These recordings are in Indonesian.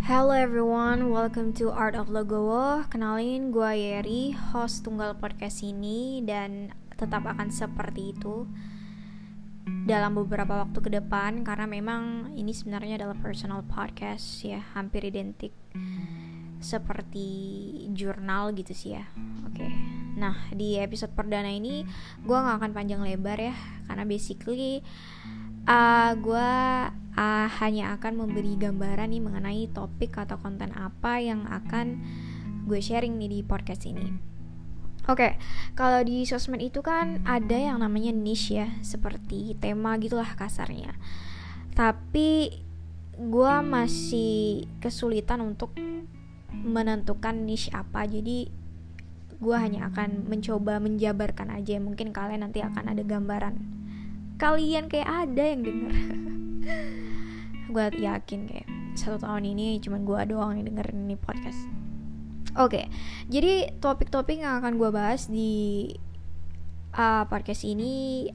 Hello everyone, welcome to Art of Logowo. Kenalin, gue Yeri, host tunggal podcast ini dan tetap akan seperti itu dalam beberapa waktu ke depan karena memang ini sebenarnya adalah personal podcast ya, hampir identik seperti jurnal gitu sih ya. Oke. Okay. Nah, di episode perdana ini gue gak akan panjang lebar ya karena basically uh, gue uh, hanya akan memberi gambaran nih mengenai topik atau konten apa yang akan gue sharing nih di podcast ini. Oke, okay, kalau di sosmed itu kan ada yang namanya niche ya, seperti tema gitulah kasarnya. Tapi gue masih kesulitan untuk menentukan niche apa, jadi gue hanya akan mencoba menjabarkan aja. Mungkin kalian nanti akan ada gambaran. Kalian kayak ada yang denger. gue yakin kayak satu tahun ini cuma gue doang yang dengerin ini podcast oke okay, jadi topik-topik yang akan gue bahas di uh, podcast ini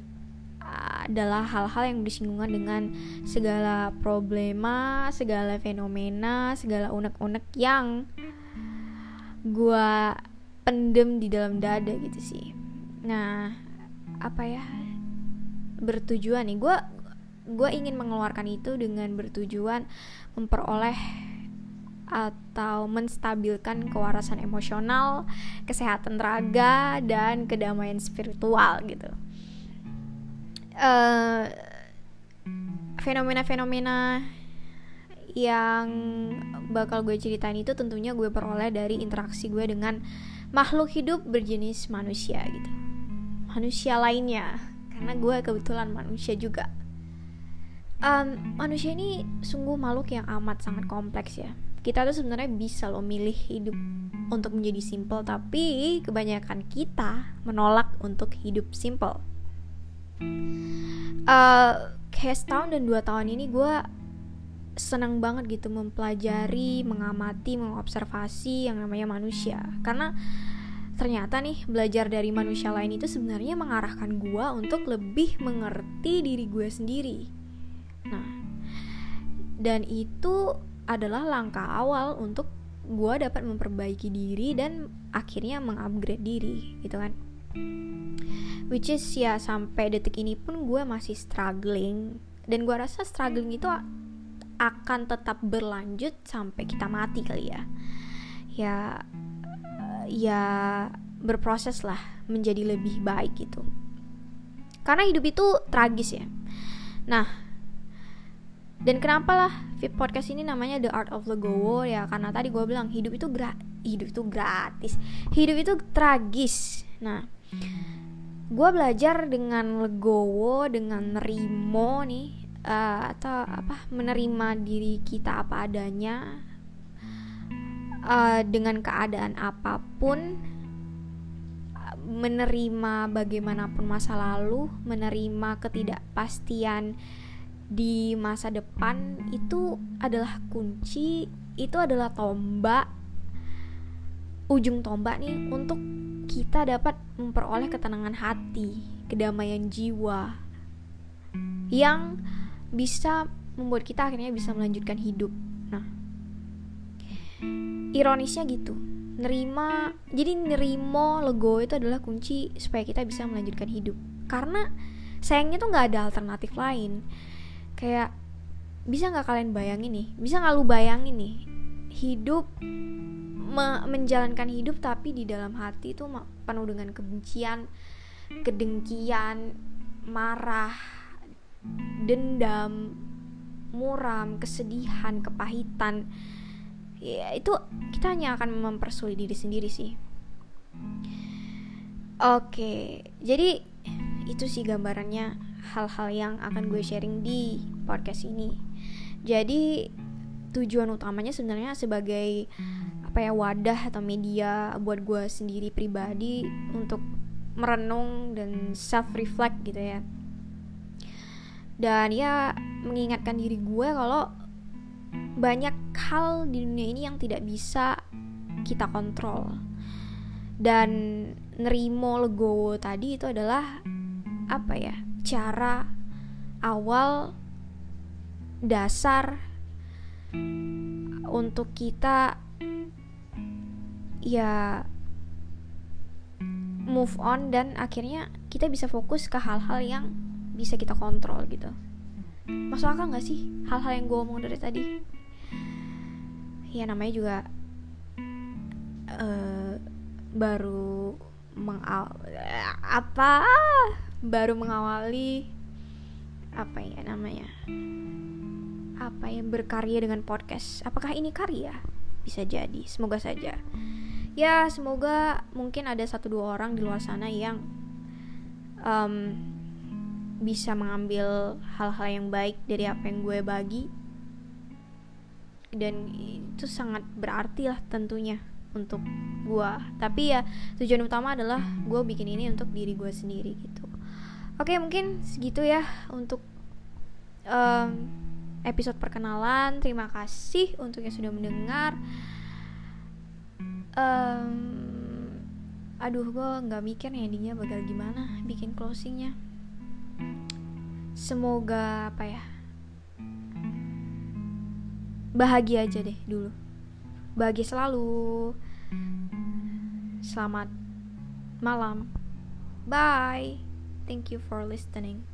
adalah hal-hal yang bersinggungan dengan segala problema, segala fenomena, segala unek-unek yang gue pendem di dalam dada gitu sih. Nah, apa ya? Bertujuan nih, gue gue ingin mengeluarkan itu dengan bertujuan memperoleh atau menstabilkan kewarasan emosional, kesehatan raga dan kedamaian spiritual gitu. fenomena fenomena-fenomena yang bakal gue ceritain itu tentunya gue peroleh dari interaksi gue dengan makhluk hidup berjenis manusia gitu. Manusia lainnya, karena gue kebetulan manusia juga. Um, manusia ini sungguh makhluk yang amat sangat kompleks ya. Kita tuh sebenarnya bisa loh milih hidup untuk menjadi simple tapi kebanyakan kita menolak untuk hidup simple. Uh, kayak setahun dan dua tahun ini gue senang banget gitu mempelajari, mengamati, mengobservasi yang namanya manusia. Karena ternyata nih belajar dari manusia lain itu sebenarnya mengarahkan gue untuk lebih mengerti diri gue sendiri. Nah, dan itu adalah langkah awal untuk gue dapat memperbaiki diri dan akhirnya mengupgrade diri gitu kan. Which is ya sampai detik ini pun gue masih struggling. Dan gue rasa struggling itu akan tetap berlanjut sampai kita mati kali ya. Ya ya berproses lah menjadi lebih baik gitu. Karena hidup itu tragis ya. Nah dan kenapa lah fit podcast ini namanya The Art of Legowo ya karena tadi gue bilang hidup itu gra hidup itu gratis. Hidup itu tragis. Nah gue belajar dengan legowo dengan nerimo nih uh, atau apa menerima diri kita apa adanya uh, dengan keadaan apa pun menerima bagaimanapun masa lalu menerima ketidakpastian di masa depan itu adalah kunci, itu adalah tombak ujung tombak nih untuk kita dapat memperoleh ketenangan hati, kedamaian jiwa yang bisa membuat kita akhirnya bisa melanjutkan hidup. Nah, ironisnya gitu. Nerima, jadi nerimo lego itu adalah kunci supaya kita bisa melanjutkan hidup. Karena sayangnya tuh nggak ada alternatif lain kayak bisa nggak kalian bayangin nih bisa nggak lu bayangin nih hidup me menjalankan hidup tapi di dalam hati itu penuh dengan kebencian kedengkian marah dendam muram kesedihan kepahitan ya itu kita hanya akan mempersulit diri sendiri sih oke jadi itu sih gambarannya hal-hal yang akan gue sharing di podcast ini. Jadi tujuan utamanya sebenarnya sebagai apa ya wadah atau media buat gue sendiri pribadi untuk merenung dan self reflect gitu ya. Dan ya mengingatkan diri gue kalau banyak hal di dunia ini yang tidak bisa kita kontrol. Dan nerimo legowo tadi itu adalah apa ya? cara awal dasar untuk kita ya move on dan akhirnya kita bisa fokus ke hal-hal yang bisa kita kontrol gitu masuk akal nggak sih hal-hal yang gue omong dari tadi ya namanya juga uh, baru mengaw apa? Baru mengawali apa ya namanya? Apa yang berkarya dengan podcast. Apakah ini karya? Bisa jadi semoga saja. Ya semoga mungkin ada satu dua orang di luar sana yang um, bisa mengambil hal-hal yang baik dari apa yang gue bagi dan itu sangat berarti lah tentunya untuk gue tapi ya tujuan utama adalah gue bikin ini untuk diri gue sendiri gitu oke mungkin segitu ya untuk um, episode perkenalan. Terima kasih untuk yang sudah mendengar. Um, aduh, gue nggak mikir nih endingnya bakal gimana bikin closingnya. Semoga apa ya? Bahagia aja deh dulu. Bahagia selalu. Selamat malam. Bye. Thank you for listening.